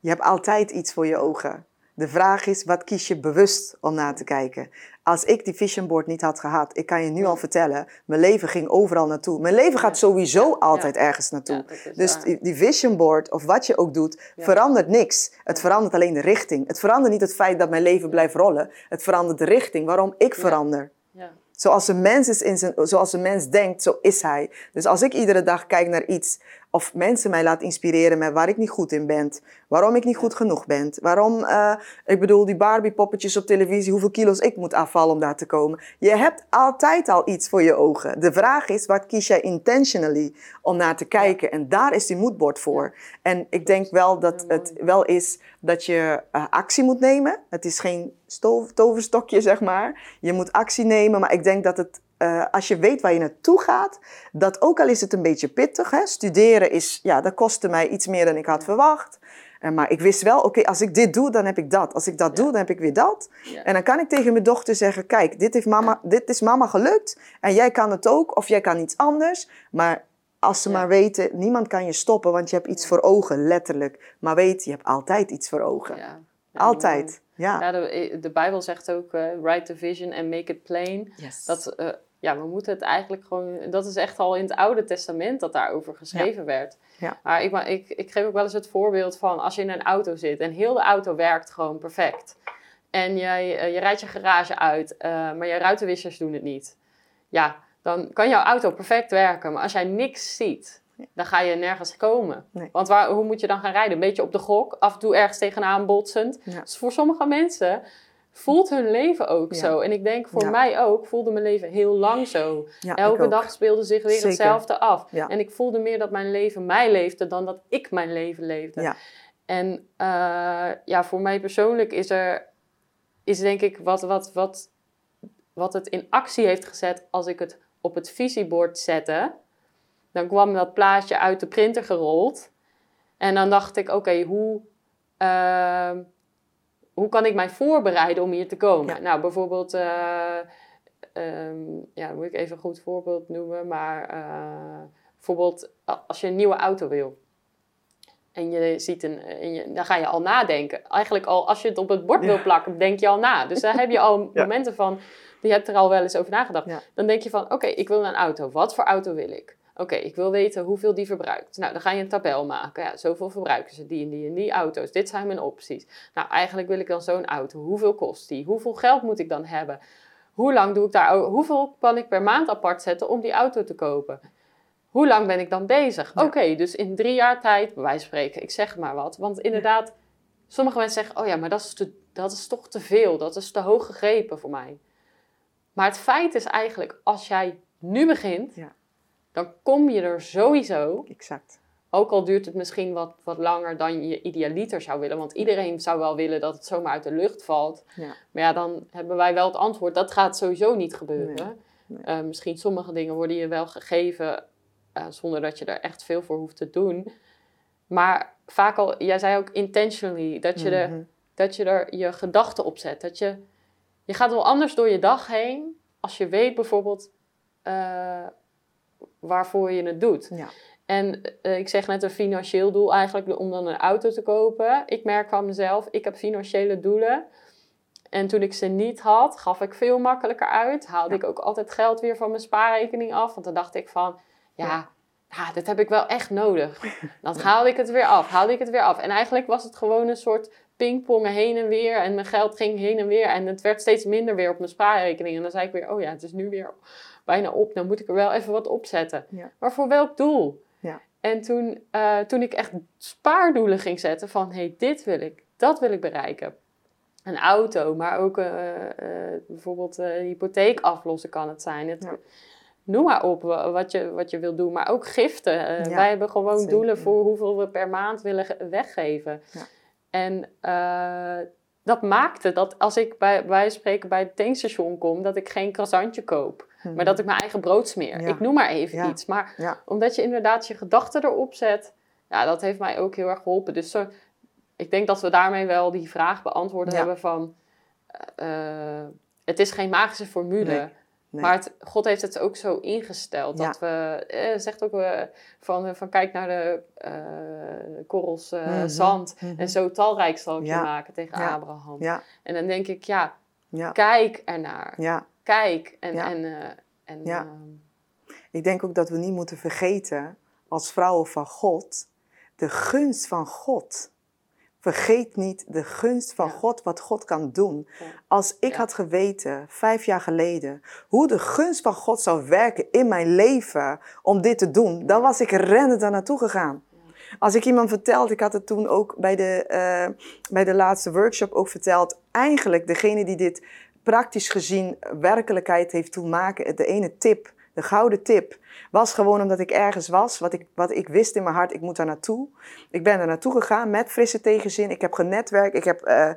Je hebt altijd iets voor je ogen. De vraag is, wat kies je bewust om na te kijken? Als ik die vision board niet had gehad, ik kan je nu al vertellen, mijn leven ging overal naartoe. Mijn leven gaat sowieso altijd ergens naartoe. Dus die die vision board, of wat je ook doet, verandert niks. Het verandert alleen de richting. Het verandert niet het feit dat mijn leven blijft rollen. Het verandert de richting waarom ik verander. Ja. Zoals een mens is in zijn, zoals een mens denkt, zo is hij. Dus als ik iedere dag kijk naar iets of mensen mij laat inspireren met waar ik niet goed in ben, waarom ik niet goed genoeg ben, waarom, eh, ik bedoel, die Barbie poppetjes op televisie, hoeveel kilo's ik moet afvallen om daar te komen. Je hebt altijd al iets voor je ogen. De vraag is, wat kies jij intentionally om naar te kijken? En daar is die moodboard voor. En ik denk wel dat het wel is dat je eh, actie moet nemen. Het is geen toverstokje, zeg maar. Je moet actie nemen, maar ik denk dat het, eh, als je weet waar je naartoe gaat, dat ook al is het een beetje pittig, hè, studeren is, ja, dat kostte mij iets meer dan ik had verwacht. Eh, maar ik wist wel, oké, als ik dit doe, dan heb ik dat. Als ik dat Ja. doe, dan heb ik weer dat. Ja. En dan kan ik tegen mijn dochter zeggen, kijk, dit, heeft mama, dit is mama gelukt en jij kan het ook, of jij kan iets anders. Maar als ze Ja. maar weten, niemand kan je stoppen, want je hebt iets voor ogen, letterlijk. Maar weet, je hebt altijd iets voor ogen. Altijd. Ja. Ja, de, de Bijbel zegt ook, eh, write the vision and make it plain. Yes. Dat, eh, ja, we moeten het eigenlijk gewoon... Dat is echt al in het Oude Testament dat daarover geschreven werd. Ja. Maar ik, ik, ik geef ook wel eens het voorbeeld van als je in een auto zit en heel de auto werkt gewoon perfect. En jij, eh, je rijdt je garage uit, eh, maar je ruitenwissers doen het niet. Ja, dan kan jouw auto perfect werken. Maar als jij niks ziet, dan ga je nergens komen. Nee. Want waar, hoe moet je dan gaan rijden? Een beetje op de gok, af en toe ergens tegenaan botsend. Ja. Dus voor sommige mensen voelt hun leven ook Ja. zo. En ik denk voor Ja. mij ook, voelde mijn leven heel lang zo. Ja, Elke dag speelde zich weer Zeker. hetzelfde af. En ik voelde meer dat mijn leven mij leefde dan dat ik mijn leven leefde. Ja. En eh, ja, voor mij persoonlijk is er, is denk ik wat, wat, wat, wat het in actie heeft gezet als ik het op het visiebord zette. Dan kwam dat plaatje uit de printer gerold. En dan dacht ik, oké, hoe, ehm, hoe kan ik mij voorbereiden om hier te komen? Ja. Nou, bijvoorbeeld, eh, ehm, ja, moet ik even een goed voorbeeld noemen. Maar eh, bijvoorbeeld als je een nieuwe auto wil. En je ziet een, en je, dan ga je al nadenken. Eigenlijk al als je het op het bord Ja. wil plakken, denk je al na. Dus daar heb je al [LAUGHS] Ja. momenten van, je hebt er al wel eens over nagedacht. Dan denk je van, oké, ik wil een auto. Wat voor auto wil ik? Oké, ik wil weten hoeveel die verbruikt. Nou, dan ga je een tabel maken. Ja, zoveel verbruiken ze, die en die en die auto's. Dit zijn mijn opties. Nou, eigenlijk wil ik dan zo'n auto. Hoeveel kost die? Hoeveel geld moet ik dan hebben? Hoe lang doe ik daar? Hoeveel kan ik per maand apart zetten om die auto te kopen? Hoe lang ben ik dan bezig? Ja. Oké, dus in drie jaar tijd, bij wijze van spreken, ik zeg maar wat. Want inderdaad, sommige mensen zeggen, oh ja, maar dat is, te, dat is toch te veel. Dat is te hoog gegrepen voor mij. Maar het feit is eigenlijk, als jij nu begint, Ja. Dan kom je er sowieso. Exact. Ook al duurt het misschien wat, wat langer dan je idealiter zou willen. Want iedereen zou wel willen dat het zomaar uit de lucht valt. Ja. Maar ja, dan hebben wij wel het antwoord. Dat gaat sowieso niet gebeuren. Nee, nee. Eh, misschien sommige dingen worden je wel gegeven eh, zonder dat je er echt veel voor hoeft te doen. Maar vaak al, jij zei ook intentionally, dat je Mhm. er dat je er je gedachten op zet. Dat je, je gaat wel anders door je dag heen als je weet bijvoorbeeld uh, waarvoor je het doet. Ja. En uh, ik zeg net een financieel doel eigenlijk om dan een auto te kopen. Ik merk van mezelf, ik heb financiële doelen. En toen ik ze niet had, gaf ik veel makkelijker uit. Haalde ik ook altijd geld weer van mijn spaarrekening af. Want dan dacht ik van, ja, ja. ja dit heb ik wel echt nodig. [LAUGHS] Dan haalde ik het weer af, haalde ik het weer af. En eigenlijk was het gewoon een soort pingpongen heen en weer. En mijn geld ging heen en weer. En het werd steeds minder weer op mijn spaarrekening. En dan zei ik weer, oh ja, het is nu weer bijna op. Dan moet ik er wel even wat opzetten. Ja. Maar voor welk doel? Ja. En toen, uh, toen ik echt spaardoelen ging zetten van, hé, hey, dit wil ik, dat wil ik bereiken. Een auto, maar ook uh, uh, bijvoorbeeld hypotheek aflossen kan het zijn. Het, Ja. Noem maar op wat je, wat je wil doen. Maar ook giften. Eh, Ja, wij hebben gewoon zeker, doelen voor hoeveel we per maand willen ge- weggeven. Ja. En eh, dat maakte dat als ik bij, bij spreken bij het tankstation kom, dat ik geen croissantje koop. Maar dat ik mijn eigen brood smeer. Ja. Ik noem maar even Ja. iets. Maar Ja. omdat je inderdaad je gedachten erop zet, ja, dat heeft mij ook heel erg geholpen. Dus zo, ik denk dat we daarmee wel die vraag beantwoord hebben van... eh, het is geen magische formule. Nee, nee. Maar het, God heeft het ook zo ingesteld. Dat we, eh, zegt ook eh, van, eh, van kijk naar de eh, korrels eh, Mhm, zand. mhm. En zo talrijk zal ik je maken tegen. Abraham. En dan denk ik, ja, ja, kijk ernaar. ja. Kijk. En, Ja. en, eh, en Ja. ehm, Ik denk ook dat we niet moeten vergeten, als vrouwen van God, de gunst van God. Vergeet niet de gunst van Ja. God, wat God kan doen. Ja. Als ik Ja. had geweten, vijf jaar geleden, hoe de gunst van God zou werken in mijn leven om dit te doen, dan was ik rennend daar naartoe gegaan. Als ik iemand vertelde, ik had het toen ook bij de, eh, bij de laatste workshop ook verteld, eigenlijk degene die dit praktisch gezien werkelijkheid heeft toen maken, de ene tip, de gouden tip, was gewoon omdat ik ergens was, wat ik, wat ik wist in mijn hart, ik moet daar naartoe. Ik ben er naartoe gegaan met frisse tegenzin, ik heb genetwerkt, ik heb eh,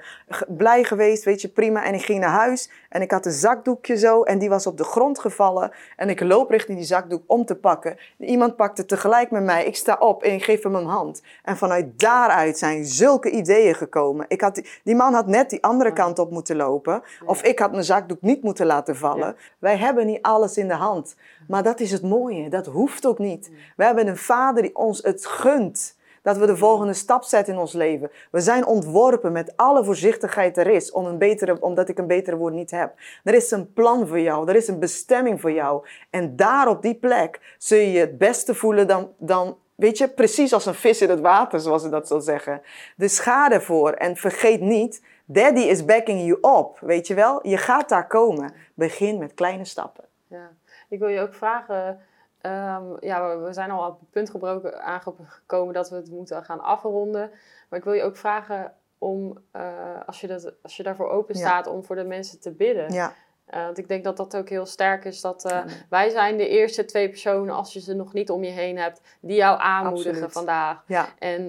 blij geweest, weet je, prima. En ik ging naar huis en ik had een zakdoekje zo en die was op de grond gevallen. En ik loop richting die zakdoek om te pakken. Iemand pakte tegelijk met mij, ik sta op en ik geef hem een hand. En vanuit daaruit zijn zulke ideeën gekomen. Ik had die, die man had net die andere kant op moeten lopen. Of ik had mijn zakdoek niet moeten laten vallen. Wij hebben niet alles in de hand. Maar dat is het mooie, dat hoeft ook niet. We hebben een vader die ons het gunt. Dat we de volgende stap zetten in ons leven. We zijn ontworpen met alle voorzichtigheid er is, om een betere, omdat ik een betere woord niet heb. Er is een plan voor jou, er is een bestemming voor jou. En daar op die plek zul je je het beste voelen dan, dan weet je, precies als een vis in het water, zoals ze dat zo zeggen. Dus ga ervoor en vergeet niet, daddy is backing you up, weet je wel? Je gaat daar komen. Begin met kleine stappen. Ja, ik wil je ook vragen. ehm, ja, we, we zijn al op het punt gebroken, aangekomen dat we het moeten gaan afronden. Maar ik wil je ook vragen om, eh, als, je dat, als je daarvoor open Ja. staat, om voor de mensen te bidden. Ja, Eh, want ik denk dat dat ook heel sterk is. Dat eh, wij zijn de eerste twee personen, als je ze nog niet om je heen hebt, die jou aanmoedigen Absoluut. vandaag. ja, En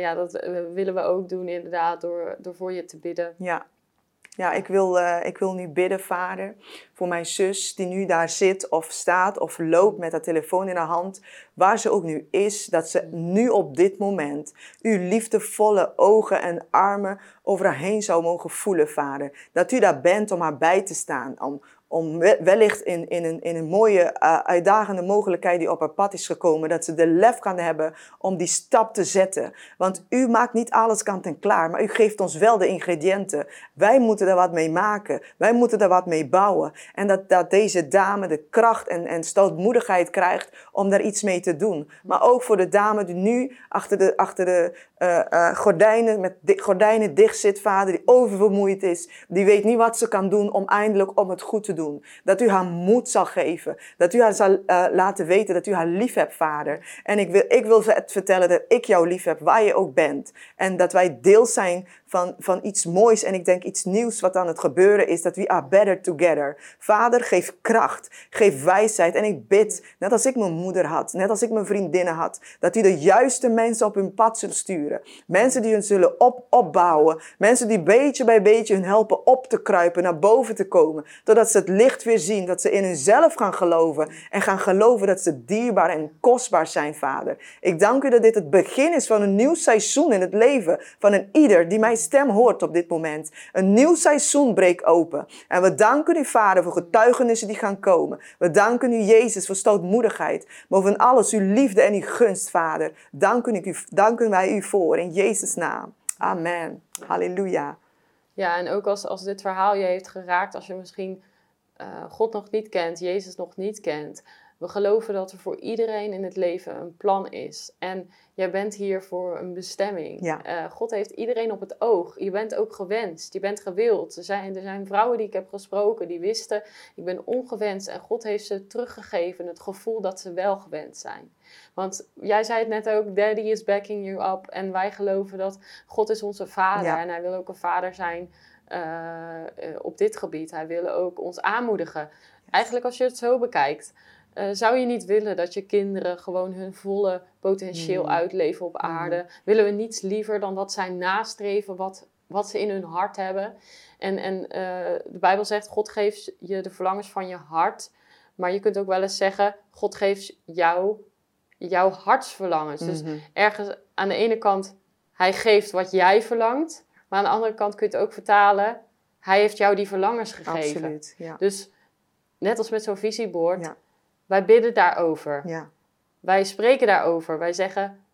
ja, dat willen we ook doen inderdaad, door, door voor je te bidden. ja. Ja, ik wil, eh, ik wil nu bidden, vader, voor mijn zus die nu daar zit of staat of loopt met haar telefoon in haar hand, waar ze ook nu is, dat ze nu op dit moment uw liefdevolle ogen en armen over haar heen zou mogen voelen, vader. Dat u daar bent om haar bij te staan, om, om we- wellicht in, in, een, in een mooie, eh, uitdagende mogelijkheid die op haar pad is gekomen, dat ze de lef kan hebben om die stap te zetten. Want u maakt niet alles kant en klaar, maar u geeft ons wel de ingrediënten. Wij moeten er wat mee maken. Wij moeten er wat mee bouwen. En dat, dat deze dame de kracht en, en stoutmoedigheid krijgt om daar iets mee te doen. Maar ook voor de dame die nu achter de, achter de eh, eh, gordijnen, met di- gordijnen dicht zit, vader, die oververmoeid is. Die weet niet wat ze kan doen om eindelijk om het goed te doen. Dat u haar moed zal geven. Dat u haar zal eh, laten weten dat u haar lief hebt, vader. En ik wil, ik wil vertellen dat ik jou lief heb, waar je ook bent. En dat wij deel zijn van, van iets moois en ik denk iets nieuws wat aan het gebeuren is, dat we are better together. Vader, geef kracht, geef wijsheid en ik bid, net als ik mijn moeder had, net als ik mijn vriendinnen had, dat u de juiste mensen op hun pad zult sturen. Mensen die hun zullen op, opbouwen, mensen die beetje bij beetje hun helpen op te kruipen, naar boven te komen, totdat ze het licht weer zien. Dat ze in hunzelf gaan geloven. En gaan geloven dat ze dierbaar en kostbaar zijn, Vader. Ik dank u dat dit het begin is van een nieuw seizoen in het leven van een ieder die mijn stem hoort op dit moment. Een nieuw seizoen breekt open. En we danken u, Vader, voor getuigenissen die gaan komen. We danken u, Jezus, voor stoutmoedigheid. Boven alles uw liefde en uw gunst, Vader. Danken, u, danken wij u voor in Jezus' naam. Amen. Halleluja. Ja, en ook als, als dit verhaal je heeft geraakt, als je misschien uh, God nog niet kent, Jezus nog niet kent. We geloven dat er voor iedereen in het leven een plan is. En jij bent hier voor een bestemming. Ja. Uh, God heeft iedereen op het oog. Je bent ook gewenst. Je bent gewild. Er zijn, er zijn vrouwen die ik heb gesproken die wisten, ik ben ongewenst. En God heeft ze teruggegeven het gevoel dat ze wel gewenst zijn. Want jij zei het net ook, daddy is backing you up. En wij geloven dat God is onze vader. En hij wil ook een vader zijn uh, op dit gebied. Hij wil ook ons aanmoedigen. Eigenlijk als je het zo bekijkt. Uh, zou je niet willen dat je kinderen gewoon hun volle potentieel mm. uitleven op aarde? Mm. Willen we niets liever dan dat zij nastreven wat, wat ze in hun hart hebben? En, en uh, de Bijbel zegt, God geeft je de verlangens van je hart. Maar je kunt ook wel eens zeggen, God geeft jou jouw hartsverlangens. Dus mhm. ergens aan de ene kant, hij geeft wat jij verlangt. Maar aan de andere kant kun je het ook vertalen, hij heeft jou die verlangens gegeven. Absoluut, ja. Dus net als met zo'n visiebord, ja. Wij bidden daarover. Ja. Wij spreken daarover. Wij zeggen,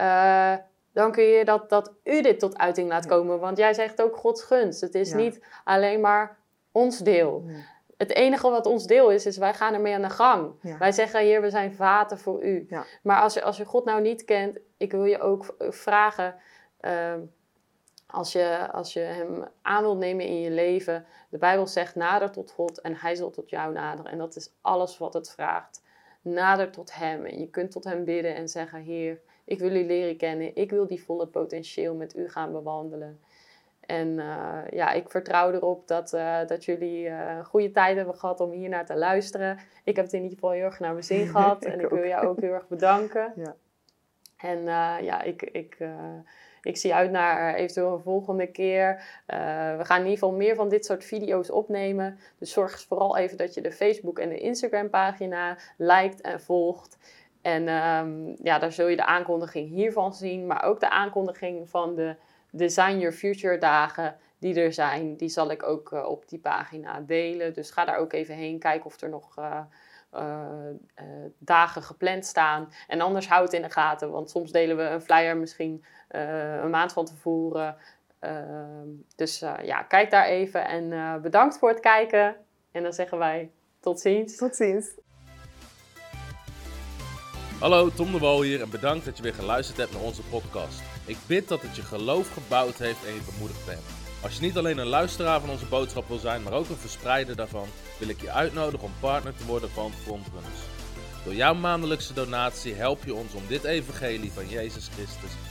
uh, dank u dat, dat u dit tot uiting laat komen. Want jij zegt ook Gods gunst. Het is niet alleen maar ons deel het enige wat ons deel is, is wij gaan ermee aan de gang. Wij zeggen, Heer, we zijn vaten voor u. Ja. Maar als je, als je God nou niet kent, ik wil je ook vragen, ehm, als, je, als je hem aan wilt nemen in je leven, de Bijbel zegt, nader tot God en hij zal tot jou naderen. En dat is alles wat het vraagt. Nader tot hem. En je kunt tot hem bidden en zeggen, Heer, ik wil u leren kennen. Ik wil die volle potentieel met u gaan bewandelen. En uh, ja, ik vertrouw erop dat, uh, dat jullie uh, goede tijd hebben gehad om hier naar te luisteren. Ik heb het in ieder geval heel erg naar mijn zin [LAUGHS] gehad. en ik wil jou ook heel erg bedanken. Ja. En ja, ik, ik, ik zie uit naar eventueel een volgende keer. we gaan in ieder geval meer van dit soort video's opnemen. Dus zorg vooral even dat je de Facebook en de Instagram pagina liked en volgt. En um, ja, daar zul je de aankondiging hiervan zien. Maar ook de aankondiging van de Design Your Future dagen die er zijn, die zal ik ook uh, op die pagina delen. Dus ga daar ook even heen, kijken of er nog uh, dagen gepland staan. En anders houd het in de gaten, want soms delen we een flyer misschien een maand van tevoren. Ehm, dus ja, kijk daar even en bedankt voor het kijken. En dan zeggen wij tot ziens. Tot ziens. Hallo, Tom de Wol hier en bedankt dat je weer geluisterd hebt naar onze podcast. Ik bid dat het je geloof gebouwd heeft en je bemoedigd bent. Als je niet alleen een luisteraar van onze boodschap wil zijn, maar ook een verspreider daarvan, wil ik je uitnodigen om partner te worden van Frontrunners. Door jouw maandelijkse donatie help je ons om dit evangelie van Jezus Christus